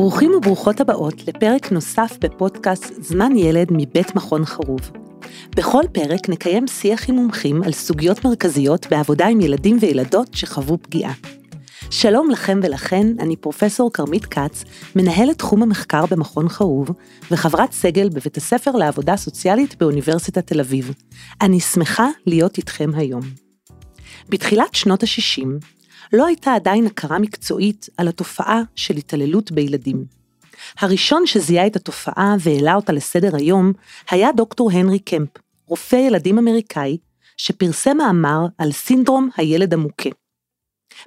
ברוכים וברוכות הבאות לפרק נוסף בפודקאסט זמן ילד מבית מכון חרוב. בכל פרק נקיים שיח עם מומחים על סוגיות מרכזיות בעבודה עם ילדים וילדות שחוו פגיעה. שלום לכם ולכן, אני פרופסור כרמית כץ, מנהלת תחום המחקר במכון חרוב וחברת סגל בבית הספר לעבודה סוציאלית באוניברסיטת תל אביב. אני שמחה להיות איתכם היום. בתחילת שנות ה-60 לא הייתה עדיין הכרה מקצועית על התופעה של התעללות בילדים. הראשון שזיהה את התופעה והעלה אותה לסדר היום היה דוקטור הנרי קמפ, רופא ילדים אמריקאי, שפרסם מאמר על סינדרום הילד המוכה.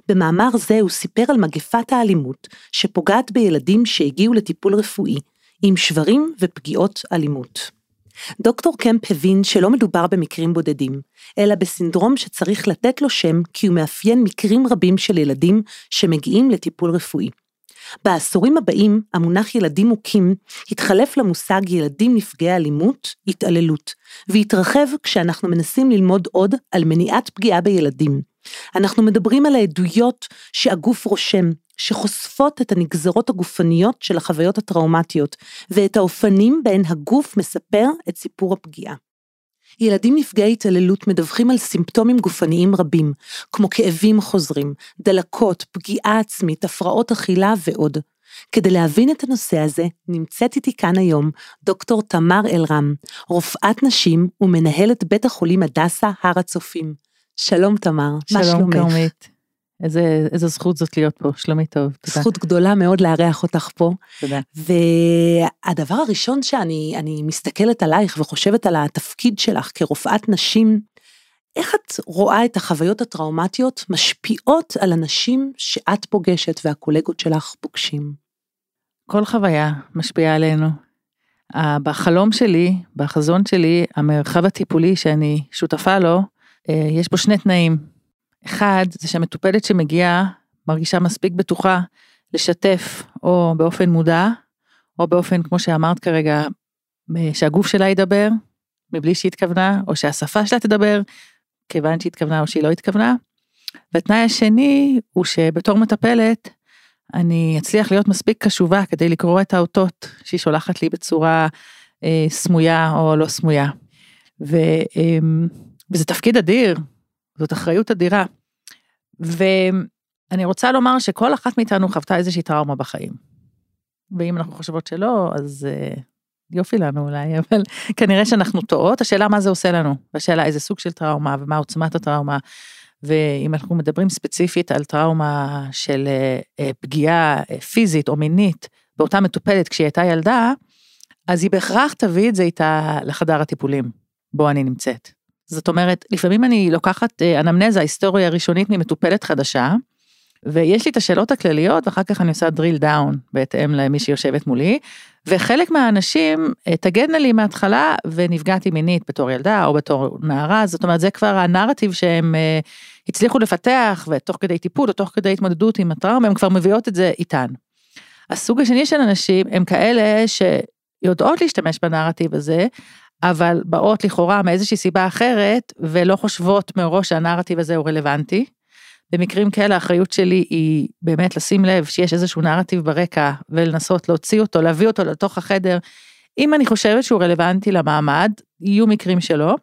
במאמר זה הוא סיפר על מגפת האלימות שפוגעת בילדים שהגיעו לטיפול רפואי, עם שברים ופגיעות אלימות. דוקטור קמפ הבין שלא מדובר במקרים בודדים, אלא בסינדרום שצריך לתת לו שם כי הוא מאפיין מקרים רבים של ילדים שמגיעים לטיפול רפואי. בעשורים הבאים, המונח ילדים מוכים התחלף למושג ילדים נפגעי אלימות, התעללות, והתרחב כשאנחנו מנסים ללמוד עוד על מניעת פגיעה בילדים. אנחנו מדברים על העדויות שהגוף רושם, שחושפות את הנגזרות הגופניות של החוויות הטראומטיות, ואת האופנים בהן הגוף מספר את סיפור הפגיעה. ילדים נפגעי התעללות מדווחים על סימפטומים גופניים רבים, כמו כאבים חוזרים, דלקות, פגיעה עצמית, הפרעות אכילה ועוד. כדי להבין את הנושא הזה, נמצאת איתי כאן היום דוקטור תמר אלרם, רופאת נשים ומנהלת בית החולים הדסה הר הצופים. שלום תמר, מה שלומך? שלום כרמית. איזה, איזה זכות זאת להיות פה, שלומי טוב, תודה. זכות גדולה מאוד לארח אותך פה. תודה. והדבר הראשון שאני מסתכלת עלייך וחושבת על התפקיד שלך כרופאת נשים, איך את רואה את החוויות הטראומטיות משפיעות על אנשים שאת פוגשת והקולגות שלך פוגשים? כל חוויה משפיעה עלינו. בחלום שלי, בחזון שלי, המרחב הטיפולי שאני שותפה לו, יש בו שני תנאים. אחד, זה שהמטופלת שמגיעה מרגישה מספיק בטוחה לשתף או באופן מודע, או באופן, כמו שאמרת כרגע, שהגוף שלה ידבר, מבלי שהיא התכוונה, או שהשפה שלה תדבר, כיוון שהיא התכוונה או שהיא לא התכוונה. והתנאי השני הוא שבתור מטפלת, אני אצליח להיות מספיק קשובה כדי לקרוא את האותות שהיא שולחת לי בצורה אה, סמויה או לא סמויה. ו, אה, וזה תפקיד אדיר, זאת אחריות אדירה. ואני רוצה לומר שכל אחת מאיתנו חוותה איזושהי טראומה בחיים. ואם אנחנו חושבות שלא, אז uh, יופי לנו אולי, אבל כנראה שאנחנו טועות. השאלה מה זה עושה לנו, והשאלה איזה סוג של טראומה ומה עוצמת הטראומה. ואם אנחנו מדברים ספציפית על טראומה של uh, uh, פגיעה פיזית או מינית באותה מטופלת כשהיא הייתה ילדה, אז היא בהכרח תביא את זה איתה לחדר הטיפולים, בו אני נמצאת. זאת אומרת, לפעמים אני לוקחת אה, אנמנזה, היסטוריה ראשונית ממטופלת חדשה, ויש לי את השאלות הכלליות, ואחר כך אני עושה drill down בהתאם למי שיושבת מולי, וחלק מהאנשים אה, תגדנה לי מההתחלה ונפגעתי מינית בתור ילדה או בתור נערה, זאת אומרת זה כבר הנרטיב שהם אה, הצליחו לפתח ותוך כדי טיפול או תוך כדי התמודדות עם הטראומה, הם כבר מביאות את זה איתן. הסוג השני של אנשים הם כאלה שיודעות להשתמש בנרטיב הזה, אבל באות לכאורה מאיזושהי סיבה אחרת, ולא חושבות מראש שהנרטיב הזה הוא רלוונטי. במקרים כאלה האחריות שלי היא באמת לשים לב שיש איזשהו נרטיב ברקע, ולנסות להוציא אותו, להביא אותו לתוך החדר. אם אני חושבת שהוא רלוונטי למעמד, יהיו מקרים שלא.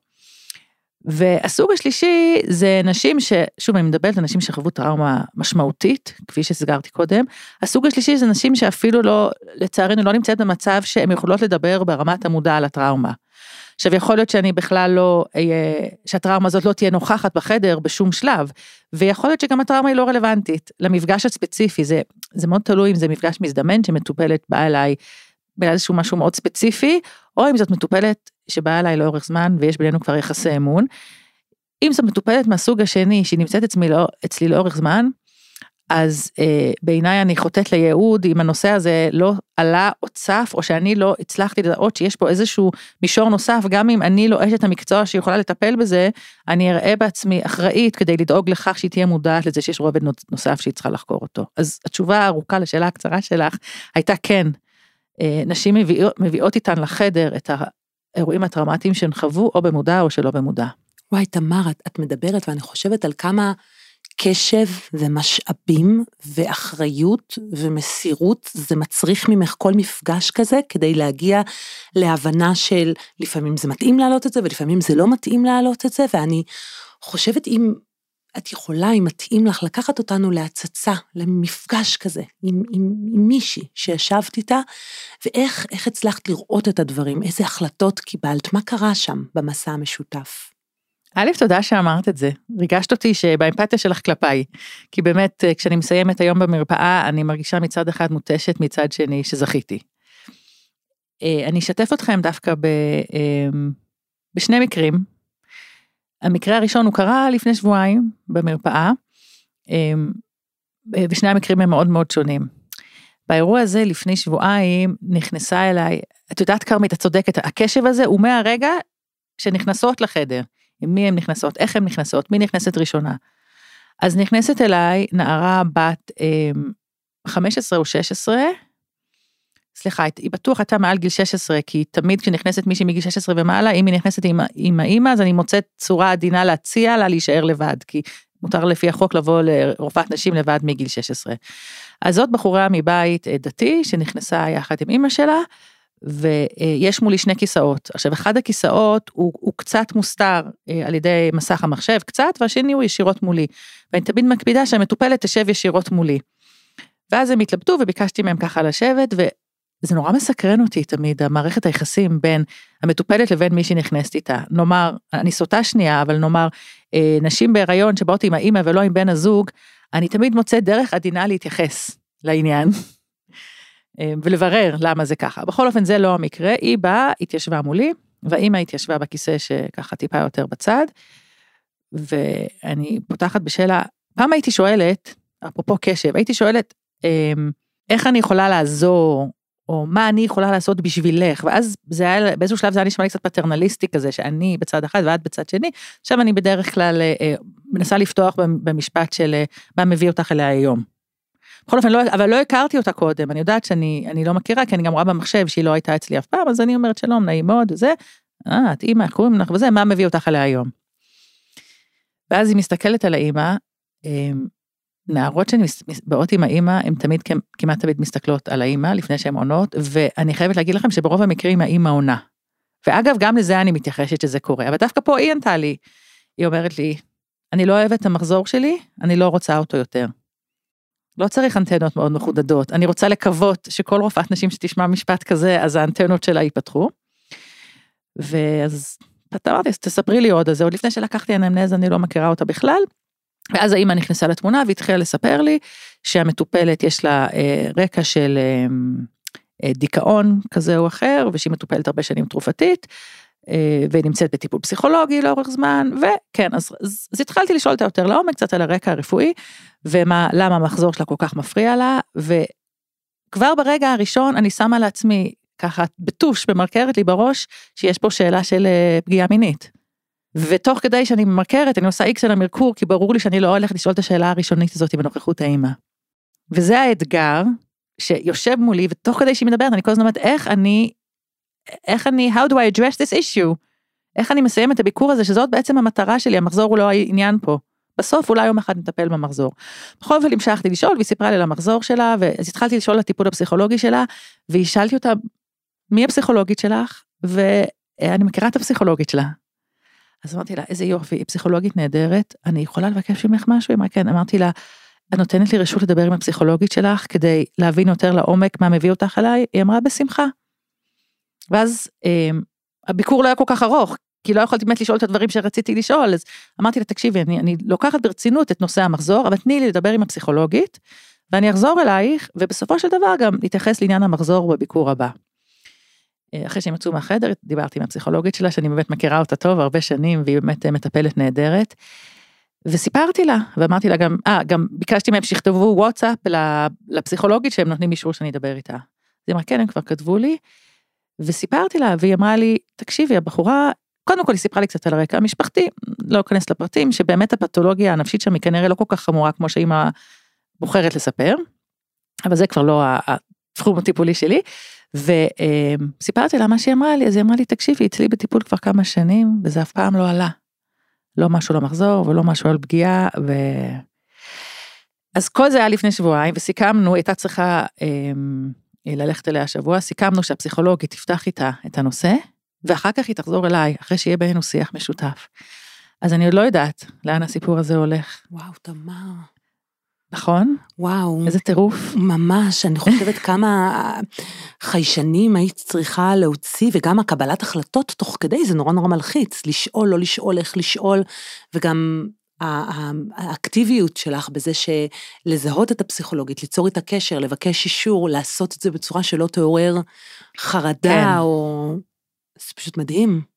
והסוג השלישי זה נשים ש... שוב אני מדברת על נשים שחוו טראומה משמעותית, כפי שסגרתי קודם. הסוג השלישי זה נשים שאפילו לא, לצערנו לא נמצאת במצב שהן יכולות לדבר ברמת המודע על הטראומה. עכשיו יכול להיות שאני בכלל לא, שהטראומה הזאת לא תהיה נוכחת בחדר בשום שלב, ויכול להיות שגם הטראומה היא לא רלוונטית למפגש הספציפי, זה, זה מאוד תלוי אם זה מפגש מזדמן שמטופלת באה אליי בגלל איזשהו משהו מאוד ספציפי, או אם זאת מטופלת שבאה אליי לאורך זמן ויש בינינו כבר יחסי אמון. אם זאת מטופלת מהסוג השני שהיא נמצאת אצלי, לא, אצלי לאורך זמן, אז אה, בעיניי אני חוטאת לייעוד אם הנושא הזה לא עלה או צף, או שאני לא הצלחתי לדעות שיש פה איזשהו מישור נוסף, גם אם אני לא אשת המקצוע שיכולה לטפל בזה, אני אראה בעצמי אחראית כדי לדאוג לכך שהיא תהיה מודעת לזה שיש רובד נוסף שהיא צריכה לחקור אותו. אז התשובה הארוכה לשאלה הקצרה שלך הייתה כן, אה, נשים מביאות, מביאות איתן לחדר את האירועים הטראומטיים שהן חוו, או במודע או שלא במודע. וואי, תמר, את, את מדברת ואני חושבת על כמה... קשב ומשאבים ואחריות ומסירות, זה מצריך ממך כל מפגש כזה כדי להגיע להבנה של לפעמים זה מתאים להעלות את זה ולפעמים זה לא מתאים להעלות את זה, ואני חושבת אם את יכולה, אם מתאים לך, לקחת אותנו להצצה, למפגש כזה עם, עם, עם מישהי שישבת איתה, ואיך הצלחת לראות את הדברים, איזה החלטות קיבלת, מה קרה שם במסע המשותף. א', תודה שאמרת את זה. ריגשת אותי שבאמפתיה שלך כלפיי. כי באמת, אה, כשאני מסיימת היום במרפאה, אני מרגישה מצד אחד מותשת, מצד שני שזכיתי. אה, אני אשתף אתכם דווקא ב, אה, בשני מקרים. המקרה הראשון הוא קרה לפני שבועיים במרפאה, ושני המקרים הם מאוד מאוד שונים. באירוע הזה לפני שבועיים נכנסה אליי, את יודעת כרמית, את צודקת, הקשב הזה הוא מהרגע שנכנסות לחדר. עם מי הן נכנסות, איך הן נכנסות, מי נכנסת ראשונה. אז נכנסת אליי נערה בת 15 אמ, או 16, סליחה, היא בטוח הייתה מעל גיל 16, כי תמיד כשנכנסת מישהי מגיל 16 ומעלה, אם היא נכנסת עם, עם האימא, אז אני מוצאת צורה עדינה להציע לה להישאר לבד, כי מותר לפי החוק לבוא לרופאת נשים לבד מגיל 16. אז זאת בחורה מבית אה, דתי, שנכנסה יחד עם אימא שלה, ויש מולי שני כיסאות. עכשיו, אחד הכיסאות הוא, הוא קצת מוסתר אה, על ידי מסך המחשב, קצת, והשני הוא ישירות מולי. ואני תמיד מקפידה שהמטופלת תשב ישירות מולי. ואז הם התלבטו וביקשתי מהם ככה לשבת, וזה נורא מסקרן אותי תמיד, המערכת היחסים בין המטופלת לבין מי שנכנסת איתה. נאמר, אני סוטה שנייה, אבל נאמר, אה, נשים בהיריון שבאות עם האימא ולא עם בן הזוג, אני תמיד מוצאת דרך עדינה להתייחס לעניין. אה, ולברר למה זה ככה. בכל אופן זה לא המקרה, היא באה, התיישבה מולי, והאימא התיישבה בכיסא שככה טיפה יותר בצד, ואני פותחת בשאלה, פעם הייתי שואלת, אפרופו קשב, הייתי שואלת, אמ, איך אני יכולה לעזור, או מה אני יכולה לעשות בשבילך, ואז זה היה, באיזשהו שלב זה היה נשמע לי קצת פטרנליסטי כזה, שאני בצד אחד ואת בצד שני, עכשיו אני בדרך כלל אה, אה, מנסה לפתוח במשפט של מה מביא אותך אליה היום. בכל אופן, לא, אבל לא הכרתי אותה קודם, אני יודעת שאני לא מכירה, כי אני גם רואה במחשב שהיא לא הייתה אצלי אף פעם, אז אני אומרת שלום, נעים מאוד, וזה, אה, את אימא, קוראים לך, וזה, מה מביא אותך אליה היום? ואז היא מסתכלת על האימא, אמ, נערות שבאות עם האימא, הן תמיד, כמעט תמיד מסתכלות על האימא לפני שהן עונות, ואני חייבת להגיד לכם שברוב המקרים האימא עונה. ואגב, גם לזה אני מתייחסת שזה קורה, אבל דווקא פה היא ענתה לי, היא אומרת לי, אני לא אוהבת את המחזור שלי, אני לא רוצה אותו יותר. לא צריך אנטנות מאוד מחודדות, אני רוצה לקוות שכל רופאת נשים שתשמע משפט כזה, אז האנטנות שלה ייפתחו. ואז אמרתי, תספרי לי עוד, אז עוד לפני שלקחתי אנמנז, אני לא מכירה אותה בכלל. ואז האמא נכנסה לתמונה והתחילה לספר לי שהמטופלת יש לה אה, רקע של אה, אה, דיכאון כזה או אחר, ושהיא מטופלת הרבה שנים תרופתית, אה, ונמצאת בטיפול פסיכולוגי לאורך זמן, וכן, אז, אז, אז התחלתי לשאול אותה יותר לעומק, קצת על הרקע הרפואי, ומה, למה המחזור שלה כל כך מפריע לה, וכבר ברגע הראשון אני שמה לעצמי ככה בטוש, ממרקרת לי בראש, שיש פה שאלה של אה, פגיעה מינית. ותוך כדי שאני ממרקרת, אני עושה איקס על המרקור, כי ברור לי שאני לא הולכת לשאול את השאלה הראשונית הזאת בנוכחות האימא. וזה האתגר שיושב מולי, ותוך כדי שהיא מדברת, אני כל הזמן אומרת, איך אני איך אני, how do I address this issue? איך אני מסיים את הביקור הזה, שזאת בעצם המטרה שלי, המחזור הוא לא העניין פה. בסוף אולי יום אחד נטפל במחזור. בכל אופן המשכתי לשאול והיא סיפרה לי על המחזור שלה, ואז התחלתי לשאול על הטיפול הפסיכולוגי שלה, והשאלתי אותה, מי הפסיכולוגית שלך? ואני מכירה את הפסיכולוגית שלה. אז אמרתי לה, איזה יופי, היא פסיכולוגית נהדרת, אני יכולה לבקש ממך משהו? היא אמרה, כן, אמרתי לה, את נותנת לי רשות לדבר עם הפסיכולוגית שלך כדי להבין יותר לעומק מה מביא אותך אליי? היא אמרה, בשמחה. ואז אה, הביקור לא היה כל כך ארוך, כי לא יכולתי באמת לשאול את הדברים שרציתי לשאול, אז אמרתי לה, תקשיבי, אני, אני לוקחת ברצינות את נושא המחזור, אבל תני לי לדבר עם הפסיכולוגית, ואני אחזור אלייך, ובסופו של דבר גם נתייחס לעניין המחזור בביקור הבא. אה, אחרי שהם יצאו מהחדר, דיברתי עם הפסיכולוגית שלה, שאני באמת מכירה אותה טוב הרבה שנים, והיא באמת אה, מטפלת נהדרת. וסיפרתי לה, ואמרתי לה גם, אה, גם ביקשתי מהם שיכתבו וואטסאפ לפסיכולוגית שהם נותנים אישור שאני אדבר איתה. אז היא אמרה, כן, הם כבר כתבו לי, וסיפרתי לה, והיא אמרה לי, תקשיבי, הבחורה, קודם כל היא סיפרה לי קצת על הרקע המשפחתי, לא אכנס לפרטים, שבאמת הפתולוגיה הנפשית שם היא כנראה לא כל כך חמורה כמו שאימא בוחרת לספר, אבל זה כבר לא התחום הטיפולי שלי. וסיפרתי לה מה שהיא אמרה לי, אז היא אמרה לי, תקשיבי, אצלי בטיפול כבר כמה שנים, וזה אף פעם לא עלה. לא משהו למחזור ולא משהו על פגיעה, ו... אז כל זה היה לפני שבועיים, וסיכמנו, הייתה צריכה אה, ללכת אליה השבוע, סיכמנו שהפסיכולוגית תפתח איתה את הנושא, ואחר כך היא תחזור אליי, אחרי שיהיה בינינו שיח משותף. אז אני עוד לא יודעת לאן הסיפור הזה הולך. וואו, תמר. נכון? וואו. איזה טירוף. ממש, אני חושבת כמה חיישנים היית צריכה להוציא, וגם הקבלת החלטות תוך כדי, זה נורא נורא מלחיץ. לשאול, לא לשאול, איך לשאול, וגם האקטיביות שלך בזה שלזהות את הפסיכולוגית, ליצור איתה קשר, לבקש אישור, לעשות את זה בצורה שלא תעורר חרדה, כן. או... זה פשוט מדהים.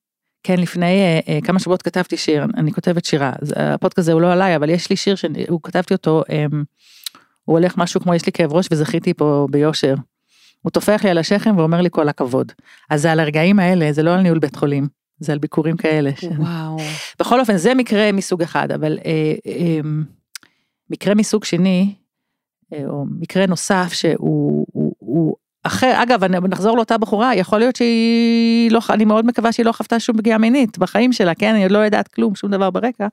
כן, לפני uh, כמה שבועות כתבתי שיר, אני כותבת שירה, הפודקאסט הזה הוא לא עליי, אבל יש לי שיר שהוא כתבתי אותו, um, הוא הולך משהו כמו יש לי כאב ראש וזכיתי פה ביושר. הוא טופח לי על השכם ואומר לי כל הכבוד. אז זה על הרגעים האלה, זה לא על ניהול בית חולים, זה על ביקורים כאלה. וואו. בכל אופן, זה מקרה מסוג אחד, אבל uh, um, מקרה מסוג שני, uh, או מקרה נוסף שהוא הוא, הוא אחר, אגב, נחזור לאותה בחורה, יכול להיות שהיא לא, אני מאוד מקווה שהיא לא חוותה שום פגיעה מינית בחיים שלה, כן? אני עוד לא יודעת כלום, שום דבר ברקע,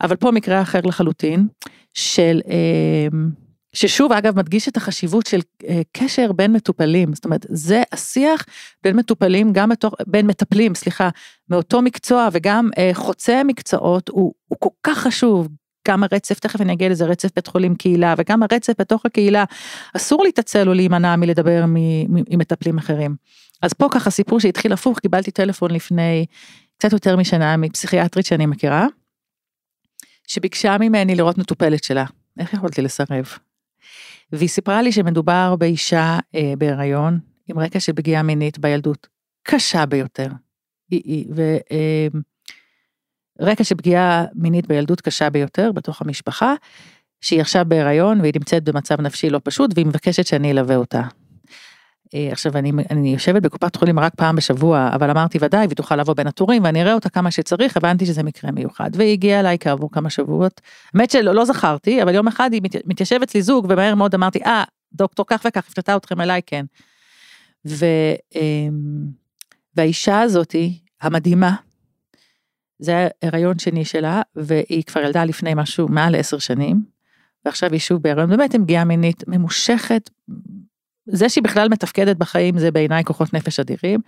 אבל פה מקרה אחר לחלוטין, של, אמ, ששוב, אגב, מדגיש את החשיבות של אה, קשר בין מטופלים, זאת אומרת, זה השיח בין מטופלים, גם בתוך, בין מטפלים, סליחה, מאותו מקצוע וגם אה, חוצה מקצועות, הוא, הוא כל כך חשוב, גם הרצף, תכף אני אגיע לזה, רצף בית חולים קהילה, וגם הרצף בתוך הקהילה, אסור להתעצל או להימנע מלדבר עם מטפלים אחרים. אז פה ככה סיפור שהתחיל הפוך, קיבלתי טלפון לפני קצת יותר משנה מפסיכיאטרית שאני מכירה, שביקשה ממני לראות מטופלת שלה. איך יכולתי לסרב? והיא סיפרה לי שמדובר באישה אה, בהיריון, עם רקע של פגיעה מינית בילדות, קשה ביותר. היא, היא, ו, אה, רקע של פגיעה מינית בילדות קשה ביותר בתוך המשפחה, שהיא עכשיו בהיריון והיא נמצאת במצב נפשי לא פשוט והיא מבקשת שאני אלווה אותה. אה, עכשיו אני, אני יושבת בקופת חולים רק פעם בשבוע, אבל אמרתי ודאי, והיא תוכל לבוא בין הטורים ואני אראה אותה כמה שצריך, הבנתי שזה מקרה מיוחד. והיא הגיעה אליי כעבור כמה שבועות, האמת שלא לא זכרתי, אבל יום אחד היא מת, מתיישבת לי זוג ומהר מאוד אמרתי, אה, דוקטור כך וכך הפתתה אתכם אליי, כן. ו, אמ, והאישה הזאתי, המדהימה, זה הריון שני שלה, והיא כבר ילדה לפני משהו מעל עשר שנים, ועכשיו היא שוב בהריון, באמת עם פגיעה מינית ממושכת. זה שהיא בכלל מתפקדת בחיים זה בעיניי כוחות נפש אדירים,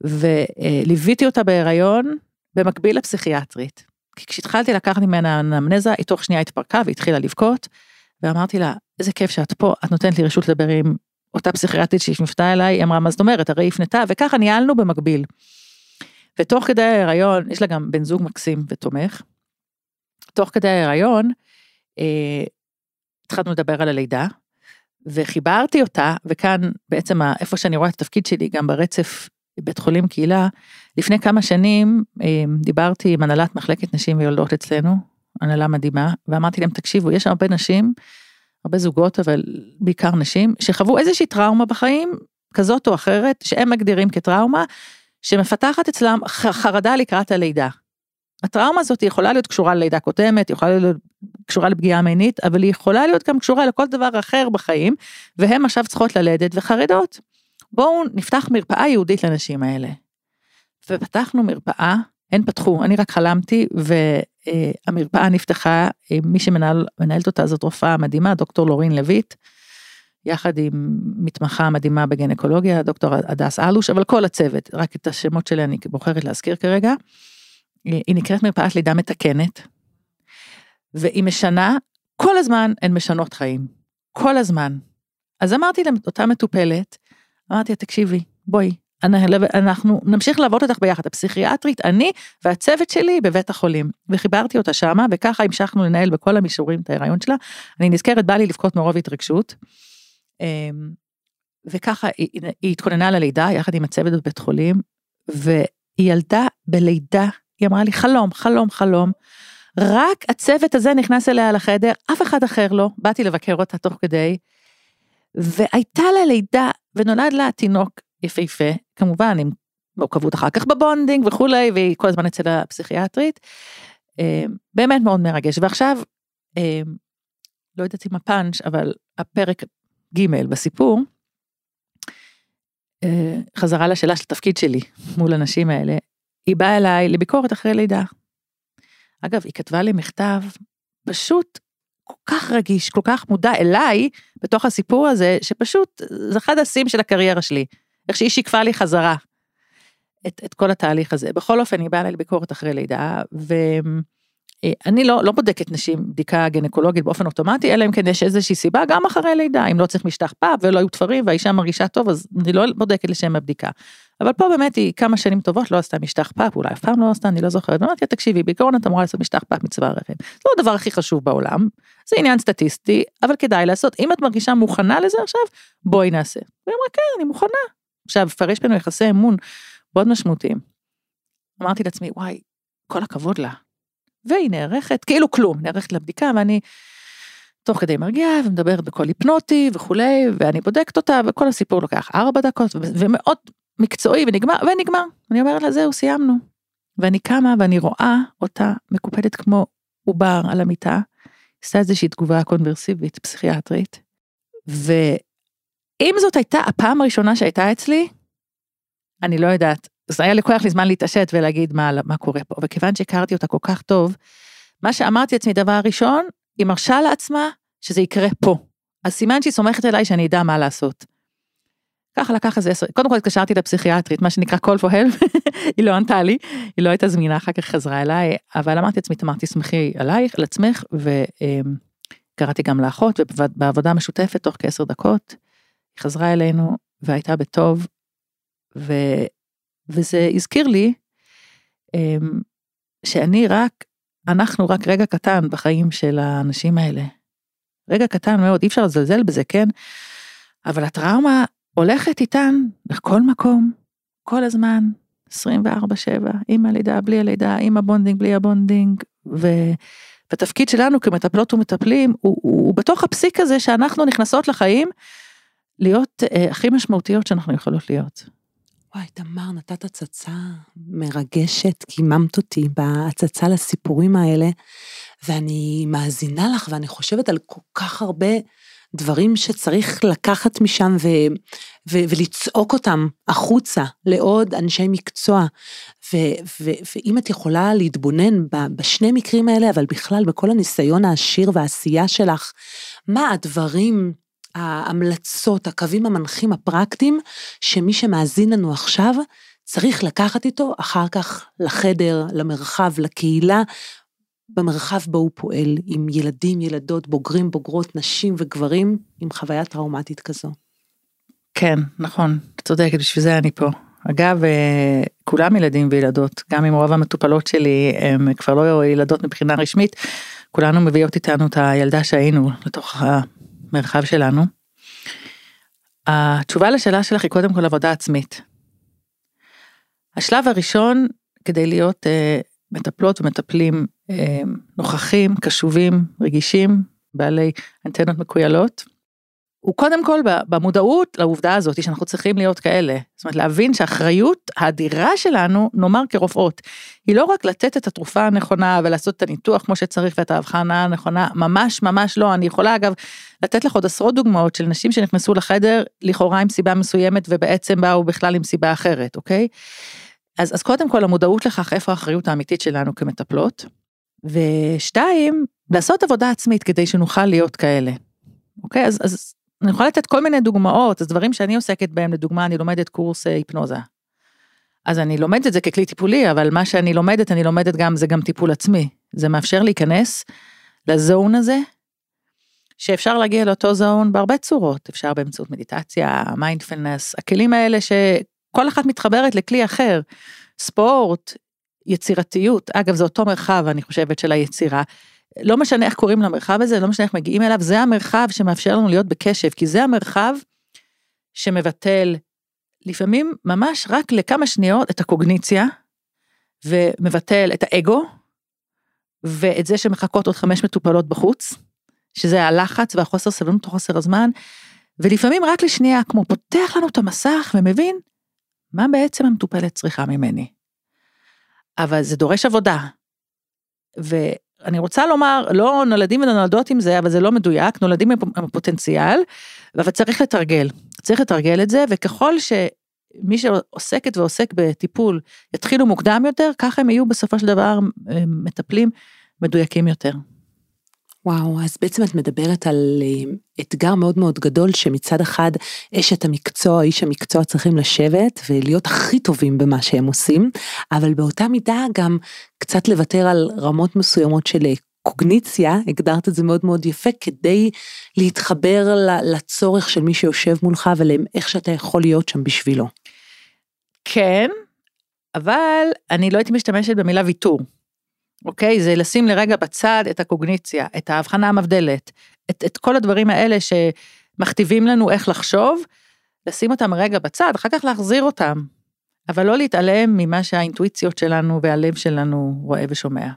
וליוויתי אותה בהריון במקביל לפסיכיאטרית. כי כשהתחלתי לקחת ממנה אנמנזה, היא תוך שנייה התפרקה והתחילה לבכות, ואמרתי לה, איזה כיף שאת פה, את נותנת לי רשות לדבר עם אותה פסיכיאטרית שהפנתה אליי, היא אמרה, מה זאת אומרת, הרי היא הפנתה, וככה ניהלנו במקביל. ותוך כדי ההיריון, יש לה גם בן זוג מקסים ותומך, תוך כדי ההיריון, אה, התחלנו לדבר על הלידה, וחיברתי אותה, וכאן בעצם איפה שאני רואה את התפקיד שלי, גם ברצף בית חולים קהילה, לפני כמה שנים אה, דיברתי עם הנהלת מחלקת נשים ויולדות אצלנו, הנהלה מדהימה, ואמרתי להם, תקשיבו, יש הרבה נשים, הרבה זוגות, אבל בעיקר נשים, שחוו איזושהי טראומה בחיים, כזאת או אחרת, שהם מגדירים כטראומה, שמפתחת אצלם חרדה לקראת הלידה. הטראומה הזאת יכולה להיות קשורה ללידה קודמת, יכולה להיות קשורה לפגיעה מינית, אבל היא יכולה להיות גם קשורה לכל דבר אחר בחיים, והן עכשיו צריכות ללדת וחרדות. בואו נפתח מרפאה ייעודית לנשים האלה. ופתחנו מרפאה, הן פתחו, אני רק חלמתי, והמרפאה נפתחה, מי שמנהלת אותה זאת רופאה מדהימה, דוקטור לורין לויט. יחד עם מתמחה מדהימה בגנקולוגיה, דוקטור הדס אלוש, אבל כל הצוות, רק את השמות שלי אני בוחרת להזכיר כרגע. היא נקראת מרפאת לידה מתקנת, והיא משנה, כל הזמן הן משנות חיים, כל הזמן. אז אמרתי לאותה מטופלת, אמרתי לה, תקשיבי, בואי, אנחנו נמשיך לעבוד אותך ביחד, הפסיכיאטרית, אני והצוות שלי בבית החולים. וחיברתי אותה שמה, וככה המשכנו לנהל בכל המישורים את ההיריון שלה. אני נזכרת, בא לי לבכות מרוב התרגשות. אמ, וככה היא, התכוננה ללידה יחד עם הצוות בבית חולים, והיא ילדה בלידה, היא אמרה לי חלום, חלום, חלום. רק הצוות הזה נכנס אליה לחדר, אף אחד אחר לא, באתי לבקר אותה תוך כדי, והייתה לה לידה, ונולד לה תינוק יפהפה, כמובן עם מורכבות אחר כך ב bonding וכולי, והיא כל הזמן אצל הפסיכיאטרית. אמ, באמת מאוד מרגש. ועכשיו, אמ, לא יודעת אם הפאנץ', אבל הפרק ג' בסיפור, אה, חזרה לשאלה של התפקיד שלי מול הנשים האלה, היא באה אליי לביקורת אחרי לידה. אגב, היא כתבה לי מכתב, פשוט כל כך רגיש, כל כך מודע אליי בתוך הסיפור הזה, שפשוט זה אחד השיאים של הקריירה שלי. איך שהיא שיקפה לי חזרה את, את כל התהליך הזה. בכל אופן, היא באה אליי לביקורת אחרי לידה, ואני לא, לא בודקת נשים בדיקה גינקולוגית באופן אוטומטי, אלא אם כן יש איזושהי סיבה, גם אחרי לידה, אם לא צריך משטח פאפ ולא היו תפרים והאישה מרגישה טוב, אז אני לא בודקת לשם הבדיקה. אבל פה באמת היא כמה שנים טובות לא עשתה משטח פאפ, אולי אף פעם לא עשתה, אני לא זוכרת, ואמרתי תקשיבי, בעיקרון את אמורה לעשות משטח פאפ מצוואר הרחם. זה לא הדבר הכי חשוב בעולם, זה עניין סטטיסטי, אבל כדאי לעשות, אם את מרגישה מוכנה לזה עכשיו, בואי נעשה. והיא אמרה כן, אני מוכנה. עכשיו, פרש בינינו יחסי אמון מאוד משמעותיים. אמרתי לעצמי, וואי, כל הכבוד לה. והיא נערכת, כאילו כלום, נערכת לבדיקה, ואני תוך כדי מרגיעה ומדברת בקול היפנוטי וכולי, ואני בודקת אותה, וכל הסיפור לוקח ארבע דקות, ומאוד מקצועי ונגמר, ונגמר. אני אומרת לה, זהו, סיימנו. ואני קמה ואני רואה אותה מקופדת כמו עובר על המיטה, עשתה איזושהי תגובה קונברסיבית, פסיכיאטרית, ואם זאת הייתה הפעם הראשונה שהייתה אצלי, אני לא יודעת, זה היה לוקח לי זמן להתעשת ולהגיד מה, מה קורה פה, וכיוון שהכרתי אותה כל כך טוב, מה שאמרתי לעצמי דבר ראשון, היא מרשה לעצמה שזה יקרה פה. אז סימן שהיא סומכת עליי שאני אדע מה לעשות. ככה לקח איזה עשר, קודם כל התקשרתי לפסיכיאטרית, מה שנקרא call for help, היא לא ענתה לי, היא לא הייתה זמינה, אחר כך חזרה אליי, אבל אמרתי לעצמי, תמר, תסמכי עלייך, על עצמך, וקראתי גם לאחות, ובעבודה משותפת, תוך כעשר דקות, היא חזרה אלינו, והייתה בטוב, ו, וזה הזכיר לי, אמ, שאני רק, אנחנו רק רגע קטן בחיים של האנשים האלה. רגע קטן מאוד, אי אפשר לזלזל בזה, כן? אבל הטראומה הולכת איתן לכל מקום, כל הזמן, 24-7, עם הלידה, בלי הלידה, עם ה bonding, בלי ה bonding, והתפקיד שלנו כמטפלות ומטפלים הוא, הוא, הוא בתוך הפסיק הזה שאנחנו נכנסות לחיים להיות אה, הכי משמעותיות שאנחנו יכולות להיות. וואי, תמר, נתת הצצה מרגשת, קיממת אותי בהצצה לסיפורים האלה, ואני מאזינה לך ואני חושבת על כל כך הרבה דברים שצריך לקחת משם ו, ו, ולצעוק אותם החוצה לעוד אנשי מקצוע. ו, ו, ואם את יכולה להתבונן בשני מקרים האלה, אבל בכלל בכל הניסיון העשיר והעשייה שלך, מה הדברים, ההמלצות, הקווים המנחים הפרקטיים, שמי שמאזין לנו עכשיו, צריך לקחת איתו אחר כך לחדר, למרחב, לקהילה, במרחב בו הוא פועל, עם ילדים, ילדות, בוגרים, בוגרות, נשים וגברים, עם חוויה טראומטית כזו. כן, נכון, צודקת, בשביל זה אני פה. אגב, אה, כולם ילדים וילדות, גם אם רוב המטופלות שלי הם כבר לא ילדות מבחינה רשמית, כולנו מביאות איתנו את הילדה שהיינו לתוך המרחב שלנו. התשובה לשאלה שלך היא קודם כל עבודה עצמית. השלב הראשון כדי להיות uh, מטפלות ומטפלים אה, נוכחים, קשובים, רגישים, בעלי אנטנות מקוילות. הוא קודם כל במודעות לעובדה הזאת שאנחנו צריכים להיות כאלה. זאת אומרת להבין שהאחריות האדירה שלנו, נאמר כרופאות, היא לא רק לתת את התרופה הנכונה ולעשות את הניתוח כמו שצריך ואת ההבחנה הנכונה, ממש ממש לא. אני יכולה אגב לתת לך עוד עשרות דוגמאות של נשים שנכנסו לחדר לכאורה עם סיבה מסוימת ובעצם באו בכלל עם סיבה אחרת, אוקיי? אז, אז קודם כל המודעות לכך איפה האחריות האמיתית שלנו כמטפלות, ושתיים, לעשות עבודה עצמית כדי שנוכל להיות כאלה. אוקיי, אז, אז אני יכולה לתת כל מיני דוגמאות, אז דברים שאני עוסקת בהם, לדוגמה, אני לומדת קורס אה, היפנוזה. אז אני לומדת את זה ככלי טיפולי, אבל מה שאני לומדת, אני לומדת גם, זה גם טיפול עצמי. זה מאפשר להיכנס ל zone הזה, שאפשר להגיע לאותו zone בהרבה צורות, אפשר באמצעות מדיטציה, מיינדפלנס, הכלים האלה שכל אחת מתחברת לכלי אחר, ספורט, יצירתיות, אגב זה אותו מרחב אני חושבת של היצירה, לא משנה איך קוראים למרחב הזה, לא משנה איך מגיעים אליו, זה המרחב שמאפשר לנו להיות בקשב, כי זה המרחב שמבטל לפעמים ממש רק לכמה שניות את הקוגניציה, ומבטל את האגו, ואת זה שמחכות עוד חמש מטופלות בחוץ, שזה הלחץ והחוסר סבלנות או חוסר הזמן, ולפעמים רק לשנייה, כמו פותח לנו את המסך ומבין מה בעצם המטופלת צריכה ממני. אבל זה דורש עבודה. ואני רוצה לומר, לא נולדים ונולדות עם זה, אבל זה לא מדויק, נולדים עם הפוטנציאל, אבל צריך לתרגל. צריך לתרגל את זה, וככל שמי שעוסקת ועוסק בטיפול יתחילו מוקדם יותר, ככה הם יהיו בסופו של דבר אה, מטפלים מדויקים יותר. וואו, אז בעצם את מדברת על אה, אתגר מאוד מאוד גדול שמצד אחד אשת המקצוע, איש המקצוע צריכים לשבת ולהיות הכי טובים במה שהם עושים, אבל באותה מידה גם קצת לוותר על רמות מסוימות של אה, קוגניציה, הגדרת את זה מאוד מאוד יפה, כדי להתחבר לצורך של מי שיושב מולך ולאיך שאתה יכול להיות שם בשבילו. כן, אבל אני לא הייתי משתמשת במילה ויתור. אוקיי? זה לשים לרגע בצד את הקוגניציה, את ההבחנה המבדלת, את, את כל הדברים האלה שמכתיבים לנו איך לחשוב, לשים אותם רגע בצד, אחר כך להחזיר אותם, אבל לא להתעלם ממה שהאינטואיציות שלנו והלב שלנו רואה ושומע.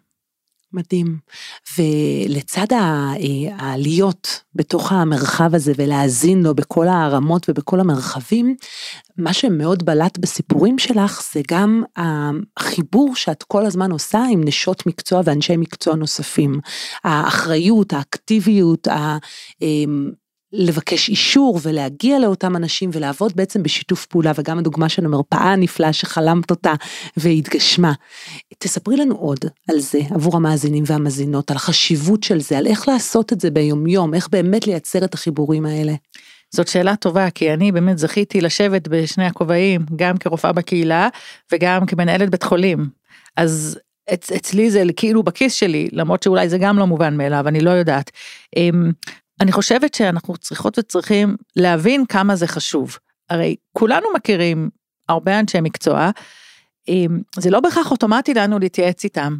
מדהים. ולצד אה, העליות בתוך המרחב הזה ולהאזין לו בכל הרמות ובכל המרחבים, מה שמאוד בלט בסיפורים שלך זה גם החיבור שאת כל הזמן עושה עם נשות מקצוע ואנשי מקצוע נוספים. האחריות, האקטיביות, אמ, לבקש אישור ולהגיע לאותם אנשים ולעבוד בעצם בשיתוף פעולה וגם הדוגמה של המרפאה הנפלאה שחלמת אותה והתגשמה. תספרי לנו עוד על זה עבור המאזינים והמאזינות, על החשיבות של זה, על איך לעשות את זה ביומיום, איך באמת לייצר את החיבורים האלה. זאת שאלה טובה, כי אני באמת זכיתי לשבת בשני הכובעים, גם כרופאה בקהילה וגם כמנהלת בית חולים. אז אצ, אצלי זה כאילו בכיס שלי, למרות שאולי זה גם לא מובן מאליו, אני לא יודעת. אני חושבת שאנחנו צריכות וצריכים להבין כמה זה חשוב. הרי כולנו מכירים הרבה אנשי מקצוע, זה לא בהכרח אוטומטי לנו להתייעץ איתם.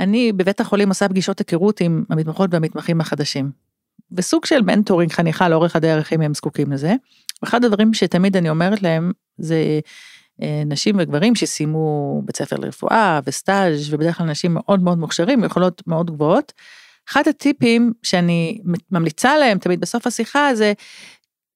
אני בבית החולים עושה פגישות היכרות עם המתמחות והמתמחים החדשים. וסוג של מנטורינג חניכה לאורך הדרך אם הם זקוקים לזה. ואחד הדברים שתמיד אני אומרת להם זה אה, נשים וגברים שסיימו בית ספר לרפואה וסטאז' ובדרך כלל נשים מאוד מאוד מוכשרים, יכולות מאוד גבוהות. אחד הטיפים שאני ממליצה להם תמיד בסוף השיחה זה,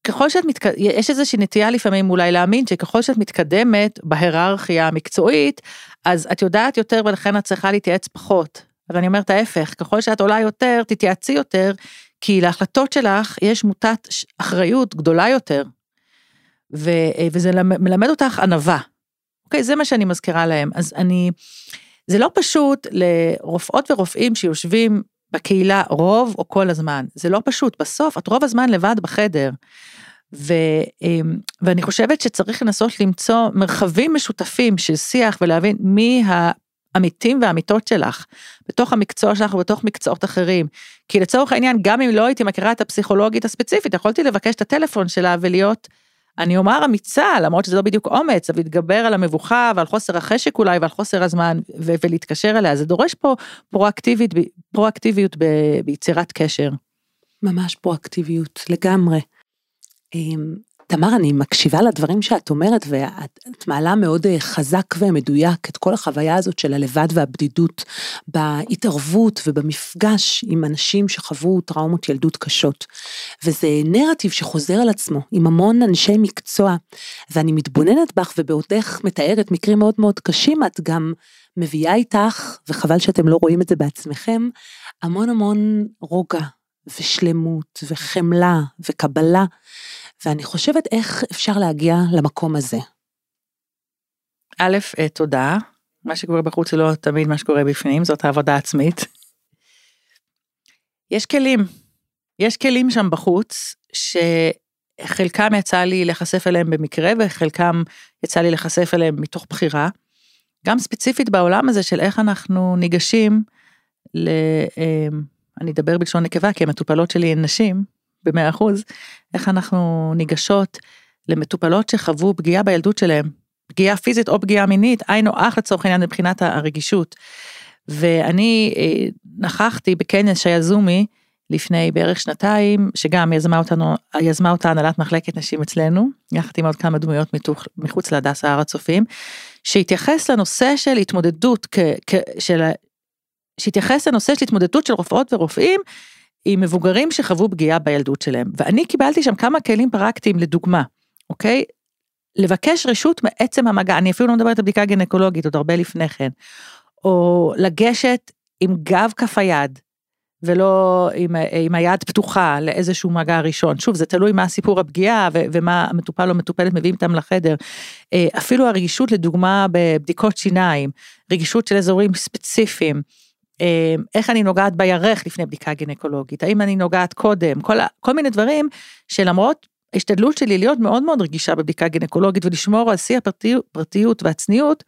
ככל שאת מתקדמת, יש איזושהי נטייה לפעמים אולי להאמין שככל שאת מתקדמת בהיררכיה המקצועית, אז את יודעת יותר ולכן את צריכה להתייעץ פחות. אבל אני אומרת ההפך, ככל שאת עולה יותר, תתייעצי יותר, כי להחלטות שלך יש מוטת אחריות גדולה יותר. ו, וזה מלמד אותך ענווה. אוקיי, זה מה שאני מזכירה להם. אז אני, זה לא פשוט לרופאות ורופאים שיושבים בקהילה רוב או כל הזמן. זה לא פשוט, בסוף את רוב הזמן לבד בחדר. ו, אמ, ואני חושבת שצריך לנסות למצוא מרחבים משותפים של שיח ולהבין מי העמיתים והעמיתות שלך, בתוך המקצוע שלך ובתוך מקצועות אחרים. כי לצורך העניין, גם אם לא הייתי מכירה את הפסיכולוגית הספציפית, יכולתי לבקש את הטלפון שלה ולהיות אני אומר אמיצה, למרות שזה לא בדיוק אומץ, אבל להתגבר על המבוכה ועל חוסר החשק אולי ועל חוסר הזמן ו- ולהתקשר אליה, זה דורש פה פרואקטיבית, פרואקטיביות ב- ביצירת קשר. ממש פרואקטיביות, לגמרי. תמר, אני מקשיבה לדברים שאת אומרת, ואת מעלה מאוד אה, חזק ומדויק את כל החוויה הזאת של הלבד והבדידות, בהתערבות ובמפגש עם אנשים שחוו טראומות ילדות קשות. וזה נרטיב שחוזר על עצמו, עם המון אנשי מקצוע, ואני מתבוננת בך ובעודך מתארת מקרים מאוד מאוד קשים, את גם מביאה איתך, וחבל שאתם לא רואים את זה בעצמכם, המון המון רוגע ושלמות וחמלה וקבלה. ואני חושבת איך אפשר להגיע למקום הזה. א', אה, תודה. מה שקורה בחוץ זה לא תמיד מה שקורה בפנים, זאת העבודה העצמית. יש כלים, יש כלים שם בחוץ, שחלקם יצא לי להיחשף אליהם במקרה, וחלקם יצא לי להיחשף אליהם מתוך בחירה. גם ספציפית בעולם הזה של איך אנחנו ניגשים ל... אה, אני אדבר בלשון נקבה, כי המטופלות שלי הן נשים, במאה אחוז, איך אנחנו ניגשות למטופלות שחוו פגיעה בילדות שלהם, פגיעה פיזית או פגיעה מינית, היינו אח לצורך העניין מבחינת הרגישות. ואני אה, נכחתי בכנס שהיה זומי לפני בערך שנתיים, שגם יזמה אותנו, יזמה אותה הנהלת מחלקת נשים אצלנו, יחד עם עוד כמה דמויות מחוץ להדסה הר הצופים, שהתייחס לנושא של התמודדות, כ, כ, של, שהתייחס לנושא של התמודדות של רופאות ורופאים עם מבוגרים שחוו פגיעה בילדות שלהם. ואני קיבלתי שם כמה כלים פרקטיים לדוגמה, אוקיי? לבקש רשות מעצם המגע, אני אפילו לא מדברת על בדיקה גינקולוגית, עוד הרבה לפני כן. או לגשת עם גב כף היד, ולא עם, עם היד פתוחה לאיזשהו מגע ראשון. שוב, זה תלוי מה סיפור הפגיעה ו- ומה המטופל או מטופלת מביאים איתם לחדר. אה, אפילו הרגישות לדוגמה בבדיקות שיניים, רגישות של אזורים ספציפיים. אה, איך אני נוגעת בירך לפני בדיקה גינקולוגית, האם אני נוגעת קודם, כל, כל מיני דברים שלמרות ההשתדלות שלי להיות מאוד מאוד רגישה בבדיקה גינקולוגית ולשמור על שיא הפרטיות והצניעות,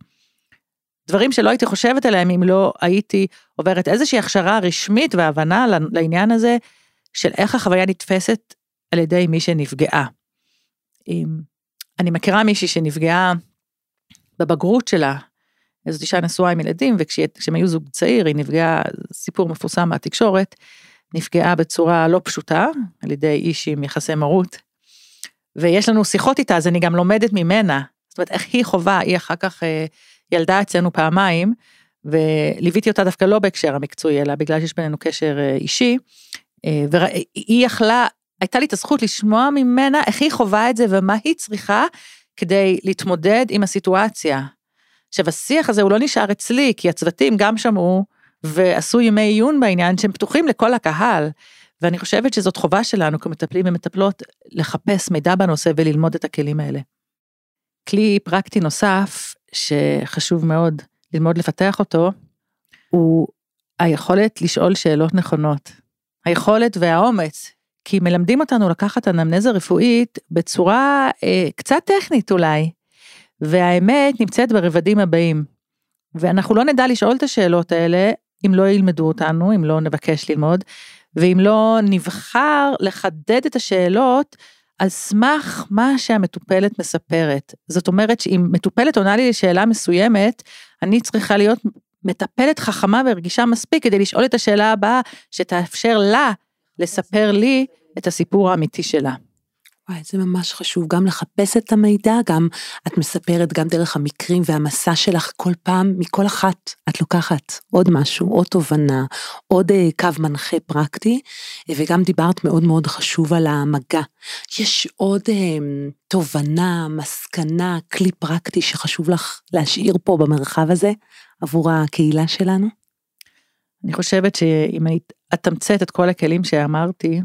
דברים שלא הייתי חושבת עליהם אם לא הייתי עוברת איזושהי הכשרה רשמית והבנה לעניין הזה של איך החוויה נתפסת על ידי מי שנפגעה. אני מכירה מישהי שנפגעה בבגרות שלה, איזו אישה נשואה עם ילדים, וכשהם היו זוג צעיר, היא נפגעה, סיפור מפורסם מהתקשורת, נפגעה בצורה לא פשוטה, על ידי איש עם יחסי מרות, ויש לנו שיחות איתה, אז אני גם לומדת ממנה, זאת אומרת, איך היא חווה, היא אחר כך אה, ילדה אצלנו פעמיים, וליוויתי אותה דווקא לא בהקשר המקצועי, אלא בגלל שיש בינינו קשר אה, אישי, אה, והיא יכלה, הייתה לי את הזכות לשמוע ממנה איך היא חווה את זה ומה היא צריכה כדי להתמודד עם הסיטואציה. עכשיו, השיח הזה הוא לא נשאר אצלי, כי הצוותים גם שמעו ועשו ימי עיון בעניין שהם פתוחים לכל הקהל. ואני חושבת שזאת חובה שלנו כמטפלים ומטפלות לחפש מידע בנושא וללמוד את הכלים האלה. כלי פרקטי נוסף שחשוב מאוד ללמוד לפתח אותו, הוא היכולת לשאול שאלות נכונות. היכולת והאומץ, כי מלמדים אותנו לקחת אנמנזה רפואית בצורה אה, קצת טכנית אולי, והאמת נמצאת ברבדים הבאים. ואנחנו לא נדע לשאול את השאלות האלה אם לא ילמדו אותנו, אם לא נבקש ללמוד, ואם לא נבחר לחדד את השאלות על סמך מה שהמטופלת מספרת. זאת אומרת שאם מטופלת עונה לי לשאלה מסוימת, אני צריכה להיות מטפלת חכמה ורגישה מספיק כדי לשאול את השאלה הבאה שתאפשר לה לספר לי את הסיפור האמיתי שלה. וואי, זה ממש חשוב, גם לחפש את המידע, גם את מספרת גם דרך המקרים והמסע שלך כל פעם, מכל אחת את לוקחת עוד משהו, עוד תובנה, עוד אה, קו מנחה פרקטי, וגם דיברת מאוד מאוד חשוב על המגע. יש עוד אה, תובנה, מסקנה, כלי פרקטי שחשוב לך להשאיר פה במרחב הזה עבור הקהילה שלנו? אני חושבת שאם אני אתמצת את כל הכלים שאמרתי,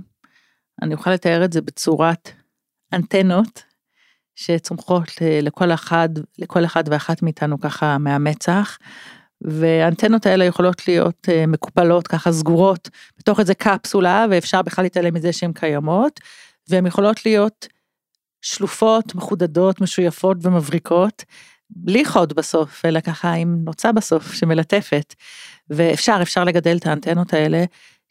אני אוכל לתאר את זה בצורת אנטנות שצומחות לכל אחד, לכל אחד ואחת מאיתנו ככה מהמצח. והאנטנות האלה יכולות להיות אה, מקופלות ככה סגורות בתוך איזה קפסולה ואפשר בכלל להתעלם מזה שהן קיימות והן יכולות להיות שלופות, מחודדות, משויפות ומבריקות, בלי חוד בסוף, אלא ככה עם נוצה בסוף שמלטפת. ואפשר, אפשר לגדל את האנטנות האלה,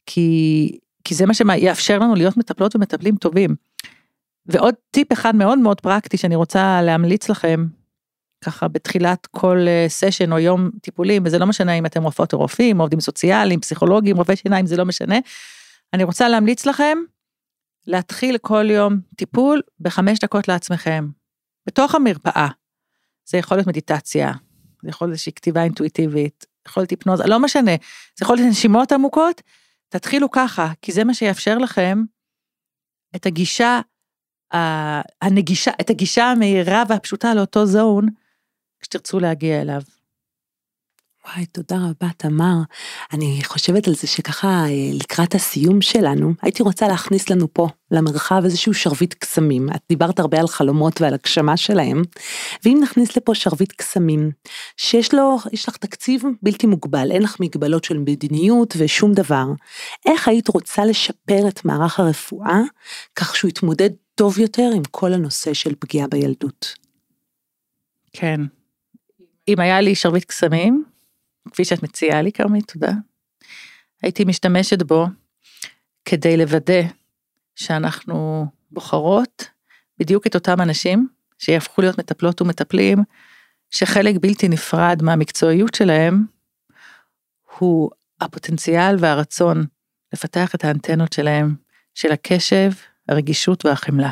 כי, כי זה מה שיאפשר לנו להיות מטפלות ומטפלים טובים. ועוד טיפ אחד מאוד מאוד פרקטי שאני רוצה להמליץ לכם, ככה בתחילת כל סשן אה, או יום טיפולים, וזה לא משנה אם אתם רופאות או רופאים, עובדים סוציאליים, פסיכולוגים, רופאי שיניים, זה לא משנה. אני רוצה להמליץ לכם להתחיל כל יום טיפול בחמש דקות לעצמכם, בתוך המרפאה. זה יכול להיות מדיטציה, זה יכול להיות איזושהי כתיבה אינטואיטיבית, יכול להיות היפנוזה, לא משנה, זה יכול להיות נשימות עמוקות, תתחילו ככה, כי זה מה שיאפשר לכם את הגישה הנגישה, את הגישה המהירה והפשוטה לאותו זון, כשתרצו להגיע אליו. וואי, תודה רבה, תמר. אני חושבת על זה שככה, אה, לקראת הסיום שלנו, הייתי רוצה להכניס לנו פה, למרחב, איזשהו שרביט קסמים. את דיברת הרבה על חלומות ועל הגשמה שלהם, ואם נכניס לפה שרביט קסמים, שיש לו, יש לך תקציב בלתי מוגבל, אין לך מגבלות של מדיניות ושום דבר, איך היית רוצה לשפר את מערך הרפואה, כך שהוא יתמודד טוב יותר עם כל הנושא של פגיעה בילדות. כן. אם היה לי שרביט קסמים, כפי שאת מציעה לי, כרמית, תודה, הייתי משתמשת בו כדי לוודא שאנחנו בוחרות בדיוק את אותם אנשים שיהפכו להיות מטפלות ומטפלים, שחלק בלתי נפרד מהמקצועיות שלהם הוא הפוטנציאל והרצון לפתח את האנטנות שלהם, של הקשב הרגישות והחמלה.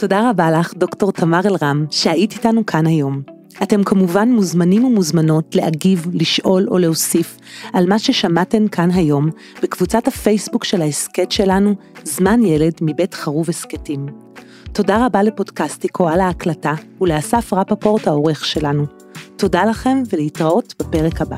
תודה רבה לך, דוקטור תמר אלרם, שהיית איתנו כאן היום. אתם כמובן מוזמנים ומוזמנות להגיב, לשאול או להוסיף על מה ששמעתם כאן היום בקבוצת הפייסבוק של ההסכת שלנו, זמן ילד מבית חרוב הסכתים. תודה רבה לפודקאסטיקו על ההקלטה ולאסף רפפורט העורך שלנו. תודה לכם ולהתראות בפרק הבא.